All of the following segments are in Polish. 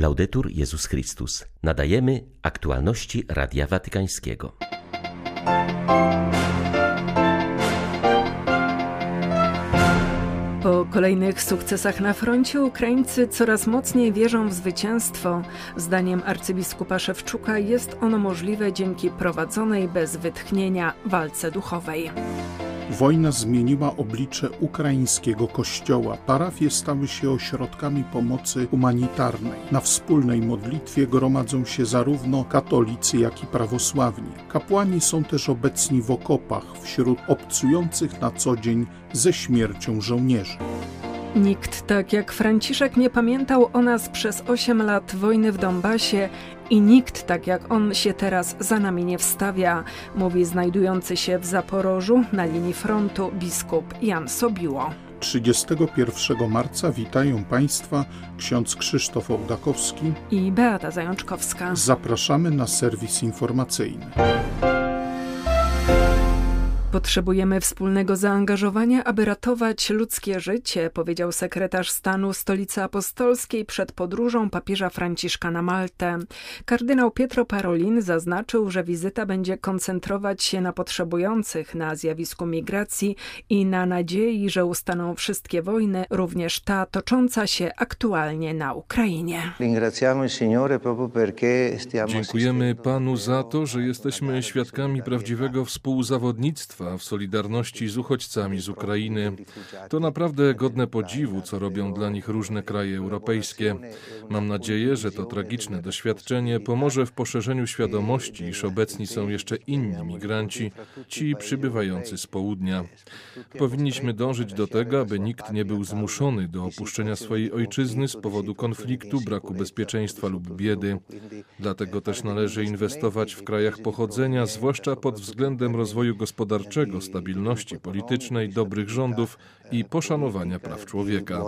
Laudetur Jezus Chrystus. Nadajemy aktualności Radia Watykańskiego. Po kolejnych sukcesach na froncie Ukraińcy coraz mocniej wierzą w zwycięstwo. Zdaniem arcybiskupa Szewczuka jest ono możliwe dzięki prowadzonej bez wytchnienia walce duchowej. Wojna zmieniła oblicze ukraińskiego kościoła. Parafie stały się ośrodkami pomocy humanitarnej. Na wspólnej modlitwie gromadzą się zarówno katolicy, jak i prawosławni. Kapłani są też obecni w okopach wśród obcujących na co dzień ze śmiercią żołnierzy. Nikt tak jak Franciszek nie pamiętał o nas przez 8 lat wojny w Donbasie i nikt tak jak on się teraz za nami nie wstawia, mówi znajdujący się w Zaporożu na linii frontu biskup Jan Sobiło. 31 marca witają Państwa ksiądz Krzysztof Ołdakowski i Beata Zajączkowska. Zapraszamy na serwis informacyjny. Potrzebujemy wspólnego zaangażowania, aby ratować ludzkie życie, powiedział sekretarz stanu Stolicy Apostolskiej przed podróżą papieża Franciszka na Maltę. Kardynał Pietro Parolin zaznaczył, że wizyta będzie koncentrować się na potrzebujących, na zjawisku migracji i na nadziei, że ustaną wszystkie wojny, również ta tocząca się aktualnie na Ukrainie. Dziękujemy Panu za to, że jesteśmy świadkami prawdziwego współzawodnictwa w solidarności z uchodźcami z Ukrainy. To naprawdę godne podziwu, co robią dla nich różne kraje europejskie. Mam nadzieję, że to tragiczne doświadczenie pomoże w poszerzeniu świadomości, iż obecni są jeszcze inni migranci, ci przybywający z południa. Powinniśmy dążyć do tego, aby nikt nie był zmuszony do opuszczenia swojej ojczyzny z powodu konfliktu, braku bezpieczeństwa lub biedy. Dlatego też należy inwestować w krajach pochodzenia, zwłaszcza pod względem rozwoju gospodarczego gospodarczego, stabilności politycznej, dobrych rządów i poszanowania praw człowieka.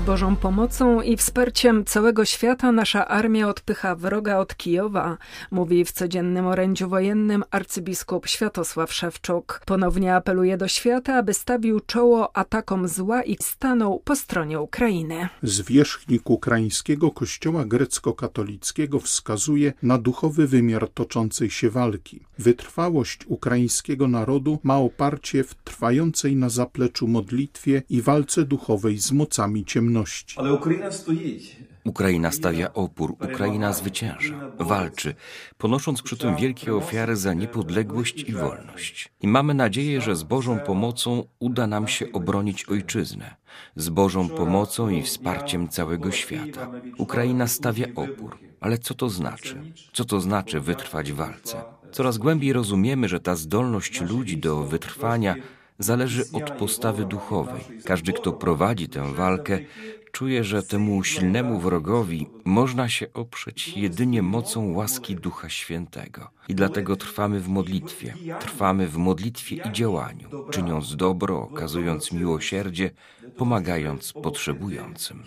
Bożą pomocą i wsparciem całego świata nasza armia odpycha wroga od Kijowa, mówi w codziennym orędziu wojennym arcybiskup Światosław Szewczuk. Ponownie apeluje do świata, aby stawił czoło atakom zła i stanął po stronie Ukrainy. Zwierzchnik ukraińskiego kościoła grecko-katolickiego wskazuje na duchowy wymiar toczącej się walki. Wytrwałość ukraińskiego narodu ma oparcie w trwającej na zapleczu modlitwie i walce duchowej z mocami ciemności ciemności. Ale Ukraina stoi. Ukraina stawia opór, Ukraina zwycięża, walczy, ponosząc przy tym wielkie ofiary za niepodległość i wolność. I mamy nadzieję, że z Bożą pomocą uda nam się obronić ojczyznę, z Bożą pomocą i wsparciem całego świata. Ukraina stawia opór, ale co to znaczy? Co to znaczy wytrwać w walce? Coraz głębiej rozumiemy, że ta zdolność ludzi do wytrwania zależy od postawy duchowej. Każdy, kto prowadzi tę walkę, czuje, że temu silnemu wrogowi można się oprzeć jedynie mocą łaski Ducha Świętego. I dlatego trwamy w modlitwie. Trwamy w modlitwie i działaniu, czyniąc dobro, okazując miłosierdzie, pomagając potrzebującym.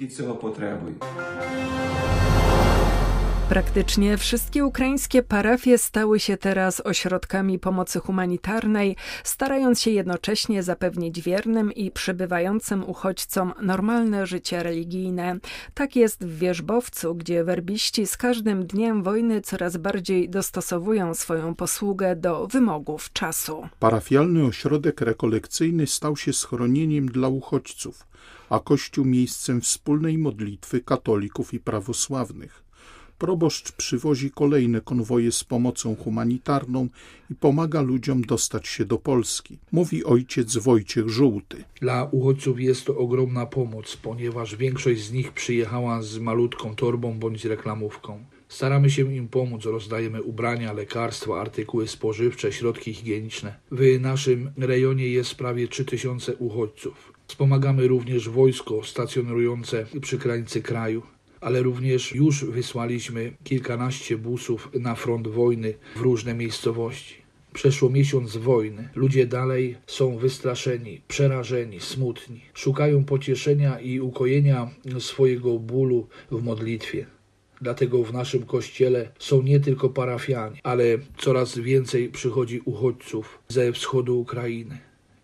Praktycznie wszystkie ukraińskie parafie stały się teraz ośrodkami pomocy humanitarnej, starając się jednocześnie zapewnić wiernym i przybywającym uchodźcom normalne życie religijne. Tak jest w Wierzbowcu, gdzie werbiści z każdym dniem wojny coraz bardziej dostosowują swoją posługę do wymogów czasu. Parafialny ośrodek rekolekcyjny stał się schronieniem dla uchodźców, a kościół miejscem wspólnej modlitwy katolików i prawosławnych proboszcz przywozi kolejne konwoje z pomocą humanitarną i pomaga ludziom dostać się do Polski, mówi ojciec Wojciech Żółty. Dla uchodźców jest to ogromna pomoc, ponieważ większość z nich przyjechała z malutką torbą bądź reklamówką. Staramy się im pomóc, rozdajemy ubrania, lekarstwa, artykuły spożywcze, środki higieniczne. W naszym rejonie jest prawie 3000 uchodźców. Wspomagamy również wojsko stacjonujące przy granicy kraju ale również już wysłaliśmy kilkanaście busów na front wojny w różne miejscowości. Przeszło miesiąc wojny. Ludzie dalej są wystraszeni, przerażeni, smutni. Szukają pocieszenia i ukojenia swojego bólu w modlitwie. Dlatego w naszym kościele są nie tylko parafianie, ale coraz więcej przychodzi uchodźców ze wschodu Ukrainy.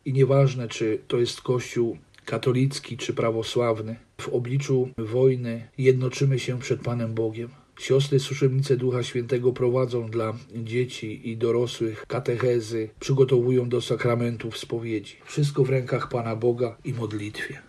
I nieważne, czy to jest kościół katolicki czy prawosławny. W obliczu wojny jednoczymy się przed Panem Bogiem. Siostry Suszebnice Ducha Świętego prowadzą dla dzieci i dorosłych katechezy, przygotowują do sakramentów spowiedzi. Wszystko w rękach Pana Boga i modlitwie.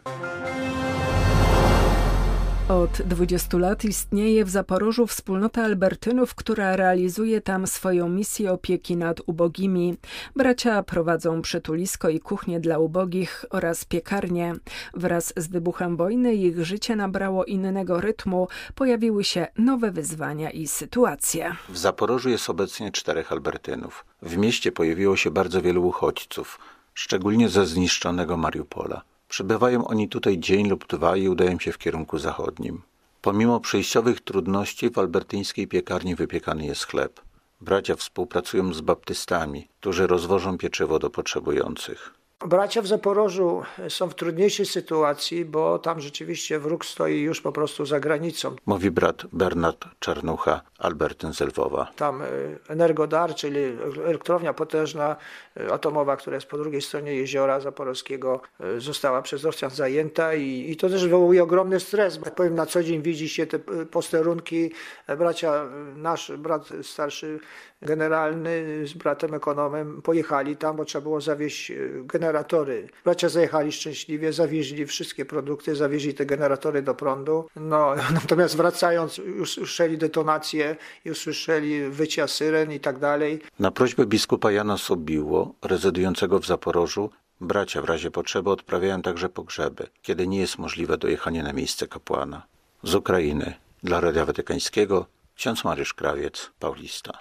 Od 20 lat istnieje w Zaporożu wspólnota Albertynów, która realizuje tam swoją misję opieki nad ubogimi. Bracia prowadzą przytulisko i kuchnię dla ubogich oraz piekarnię. Wraz z wybuchem wojny ich życie nabrało innego rytmu, pojawiły się nowe wyzwania i sytuacje. W Zaporożu jest obecnie czterech Albertynów. W mieście pojawiło się bardzo wielu uchodźców, szczególnie ze zniszczonego Mariupola. Przybywają oni tutaj dzień lub dwa i udają się w kierunku zachodnim. Pomimo przejściowych trudności w albertyńskiej piekarni wypiekany jest chleb. Bracia współpracują z baptystami, którzy rozwożą pieczywo do potrzebujących. Bracia w Zaporożu są w trudniejszej sytuacji, bo tam rzeczywiście wróg stoi już po prostu za granicą. Mówi brat Bernard Czarnucha, Albertyn z Lwowa. Tam e, Energodar, czyli elektrownia potężna e, atomowa, która jest po drugiej stronie jeziora Zaporowskiego, e, została przez Rosjan zajęta i, i to też wywołuje ogromny stres. Jak powiem, na co dzień widzi się te posterunki. Bracia, nasz brat starszy generalny z bratem ekonomem pojechali tam, bo trzeba było zawieźć generatory. Bracia zajechali szczęśliwie, zawieźli wszystkie produkty, zawieźli te generatory do prądu. No, natomiast wracając, usłyszeli detonacje, już słyszeli wycia syren i tak dalej. Na prośbę biskupa Jana Sobiło, rezydującego w Zaporożu, bracia w razie potrzeby odprawiają także pogrzeby, kiedy nie jest możliwe dojechanie na miejsce kapłana. Z Ukrainy dla Radia Watykańskiego ksiądz Mariusz Krawiec, Paulista.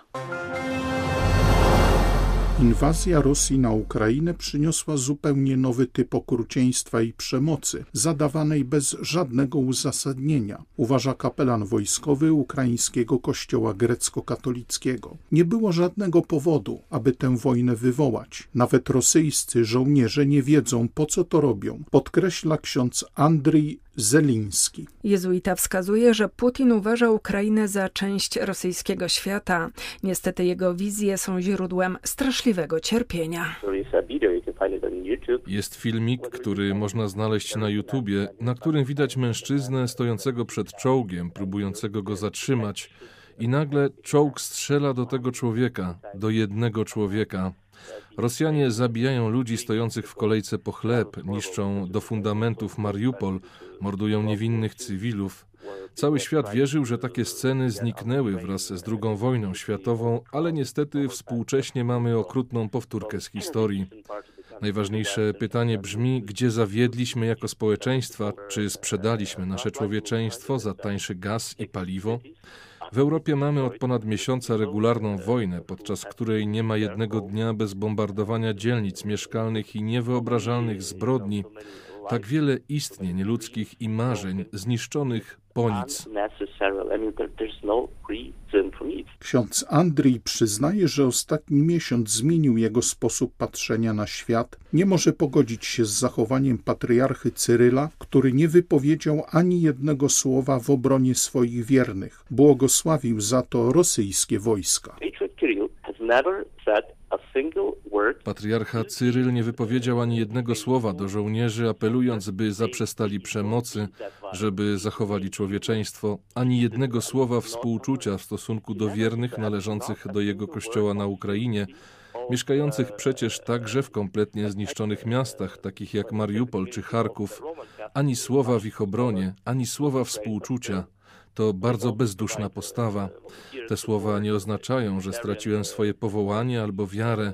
Inwazja Rosji na Ukrainę przyniosła zupełnie nowy typ okrucieństwa i przemocy, zadawanej bez żadnego uzasadnienia, uważa kapelan wojskowy ukraińskiego kościoła grecko-katolickiego. Nie było żadnego powodu, aby tę wojnę wywołać. Nawet rosyjscy żołnierze nie wiedzą, po co to robią, podkreśla ksiądz Andrzej Zeliński. Jezuita wskazuje, że Putin uważa Ukrainę za część rosyjskiego świata. Niestety jego wizje są źródłem straszliwego cierpienia. Jest filmik, który można znaleźć na YouTubie, na którym widać mężczyznę stojącego przed czołgiem, próbującego go zatrzymać. I nagle czołg strzela do tego człowieka, do jednego człowieka. Rosjanie zabijają ludzi stojących w kolejce po chleb, niszczą do fundamentów Mariupol, mordują niewinnych cywilów. Cały świat wierzył, że takie sceny zniknęły wraz z II wojną światową, ale niestety współcześnie mamy okrutną powtórkę z historii. Najważniejsze pytanie brzmi, gdzie zawiedliśmy jako społeczeństwa, czy sprzedaliśmy nasze człowieczeństwo za tańszy gaz i paliwo? W Europie mamy od ponad miesiąca regularną wojnę, podczas której nie ma jednego dnia bez bombardowania dzielnic mieszkalnych i niewyobrażalnych zbrodni. Tak wiele istnień ludzkich i marzeń zniszczonych po nic. Ksiądz Andrzej przyznaje, że ostatni miesiąc zmienił jego sposób patrzenia na świat. Nie może pogodzić się z zachowaniem patriarchy Cyryla, który nie wypowiedział ani jednego słowa w obronie swoich wiernych. Błogosławił za to rosyjskie wojska. Patriarcha Cyryl nie wypowiedział ani jednego słowa do żołnierzy, apelując, by zaprzestali przemocy, żeby zachowali człowieczeństwo, ani jednego słowa współczucia w stosunku do wiernych należących do jego kościoła na Ukrainie, mieszkających przecież także w kompletnie zniszczonych miastach, takich jak Mariupol czy Charków, ani słowa w ich obronie, ani słowa współczucia. To bardzo bezduszna postawa. Te słowa nie oznaczają, że straciłem swoje powołanie albo wiarę.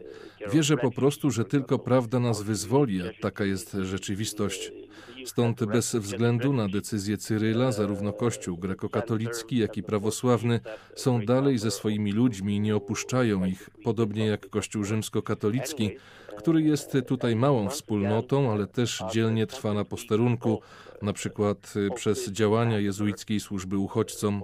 Wierzę po prostu, że tylko prawda nas wyzwoli, a taka jest rzeczywistość. Stąd bez względu na decyzję Cyryla, zarówno Kościół grekokatolicki, jak i prawosławny są dalej ze swoimi ludźmi i nie opuszczają ich, podobnie jak Kościół rzymskokatolicki, który jest tutaj małą wspólnotą, ale też dzielnie trwa na posterunku, na przykład przez działania jezuickiej służby uchodźcom.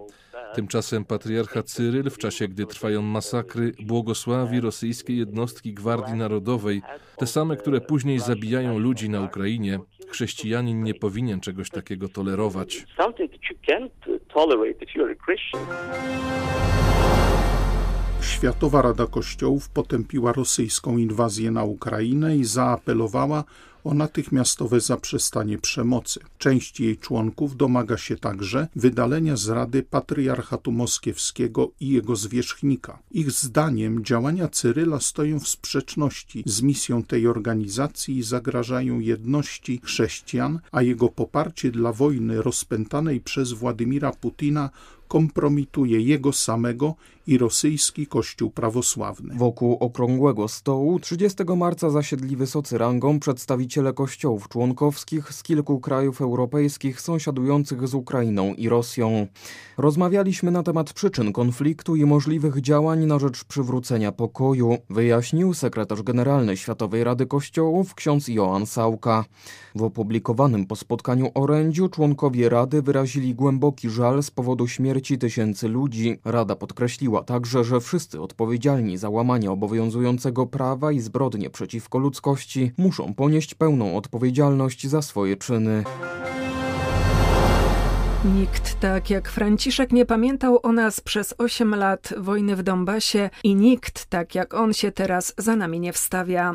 Tymczasem patriarcha Cyryl, w czasie gdy trwają masakry, błogosławi rosyjskie jednostki Gwardii Narodowej, te same, które później zabijają ludzi na Ukrainie. Chrześcijanin nie powinien czegoś takiego tolerować. Światowa Rada Kościołów potępiła rosyjską inwazję na Ukrainę i zaapelowała o natychmiastowe zaprzestanie przemocy. Część jej członków domaga się także wydalenia z Rady Patriarchatu Moskiewskiego i jego zwierzchnika. Ich zdaniem działania Cyryla stoją w sprzeczności z misją tej organizacji i zagrażają jedności chrześcijan, a jego poparcie dla wojny rozpętanej przez Władimira Putina kompromituje jego samego i rosyjski kościół prawosławny. Wokół okrągłego stołu 30 marca zasiedli wysocy rangą przedstawiciele kościołów członkowskich z kilku krajów europejskich sąsiadujących z Ukrainą i Rosją. Rozmawialiśmy na temat przyczyn konfliktu i możliwych działań na rzecz przywrócenia pokoju, wyjaśnił sekretarz generalny Światowej Rady Kościołów ksiądz Joan Sauka. W opublikowanym po spotkaniu orędziu członkowie Rady wyrazili głęboki żal z powodu śmierci tysięcy ludzi. Rada podkreśliła także, że wszyscy odpowiedzialni za łamanie obowiązującego prawa i zbrodnie przeciwko ludzkości muszą ponieść pełną odpowiedzialność za swoje czyny. Nikt tak jak Franciszek nie pamiętał o nas przez 8 lat wojny w Donbasie i nikt tak jak on się teraz za nami nie wstawia.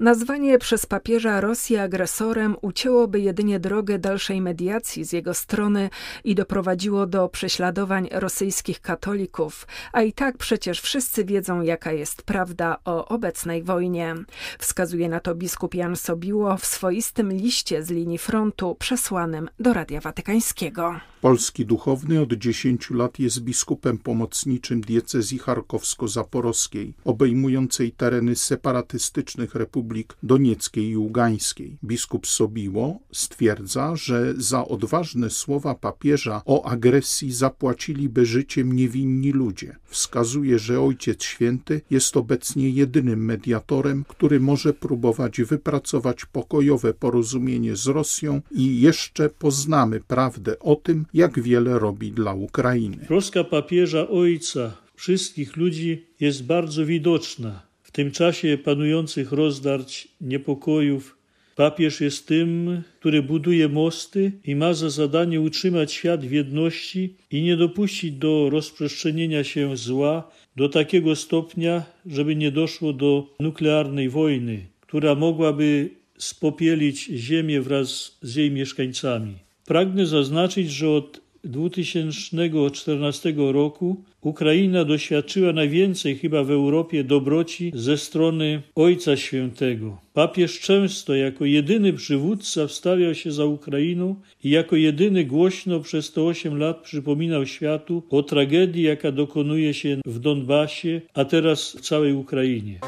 Nazwanie przez papieża Rosji agresorem ucięłoby jedynie drogę dalszej mediacji z jego strony i doprowadziło do prześladowań rosyjskich katolików, a i tak przecież wszyscy wiedzą jaka jest prawda o obecnej wojnie. Wskazuje na to biskup Jan Sobiło w swoistym liście z linii frontu przesłanym do Radia Watykańskiego. Polski duchowny od 10 lat jest biskupem pomocniczym diecezji charkowsko-zaporowskiej, obejmującej tereny separatystycznych republik donieckiej i ługańskiej. Biskup Sobiło stwierdza, że za odważne słowa papieża o agresji zapłaciliby życiem niewinni ludzie. Wskazuje, że Ojciec Święty jest obecnie jedynym mediatorem, który może próbować wypracować pokojowe porozumienie z Rosją i jeszcze poznamy prawdę o tym, jak wiele robi dla Ukrainy. Troska papieża ojca wszystkich ludzi jest bardzo widoczna. W tym czasie panujących rozdarć, niepokojów, papież jest tym, który buduje mosty i ma za zadanie utrzymać świat w jedności i nie dopuścić do rozprzestrzenienia się zła do takiego stopnia, żeby nie doszło do nuklearnej wojny, która mogłaby spopielić Ziemię wraz z jej mieszkańcami. Pragnę zaznaczyć, że od 2014 roku Ukraina doświadczyła najwięcej chyba w Europie dobroci ze strony Ojca Świętego. Papież często jako jedyny przywódca wstawiał się za Ukrainą i jako jedyny głośno przez te osiem lat przypominał światu o tragedii, jaka dokonuje się w Donbasie, a teraz w całej Ukrainie.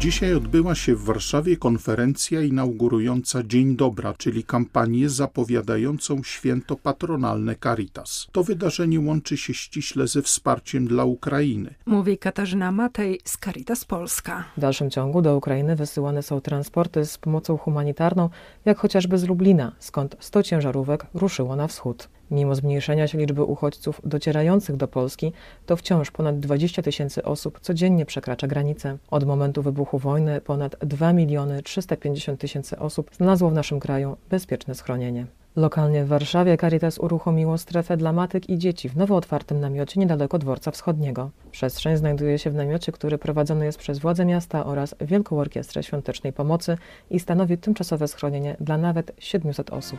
Dzisiaj odbyła się w Warszawie konferencja inaugurująca Dzień Dobra, czyli kampanię zapowiadającą święto patronalne Caritas. To wydarzenie łączy się ściśle ze wsparciem dla Ukrainy. Mówi Katarzyna Matej z Caritas Polska. W dalszym ciągu do Ukrainy wysyłane są transporty z pomocą humanitarną, jak chociażby z Lublina, skąd 100 ciężarówek ruszyło na wschód. Mimo zmniejszenia się liczby uchodźców docierających do Polski, to wciąż ponad 20 tysięcy osób codziennie przekracza granicę. Od momentu wybuchu wojny ponad 2 miliony 350 tysięcy osób znalazło w naszym kraju bezpieczne schronienie. Lokalnie w Warszawie Caritas uruchomiło strefę dla matek i dzieci w nowo otwartym namiocie niedaleko dworca wschodniego. Przestrzeń znajduje się w namiocie, który prowadzony jest przez władze miasta oraz Wielką Orkiestrę Świątecznej Pomocy i stanowi tymczasowe schronienie dla nawet 700 osób.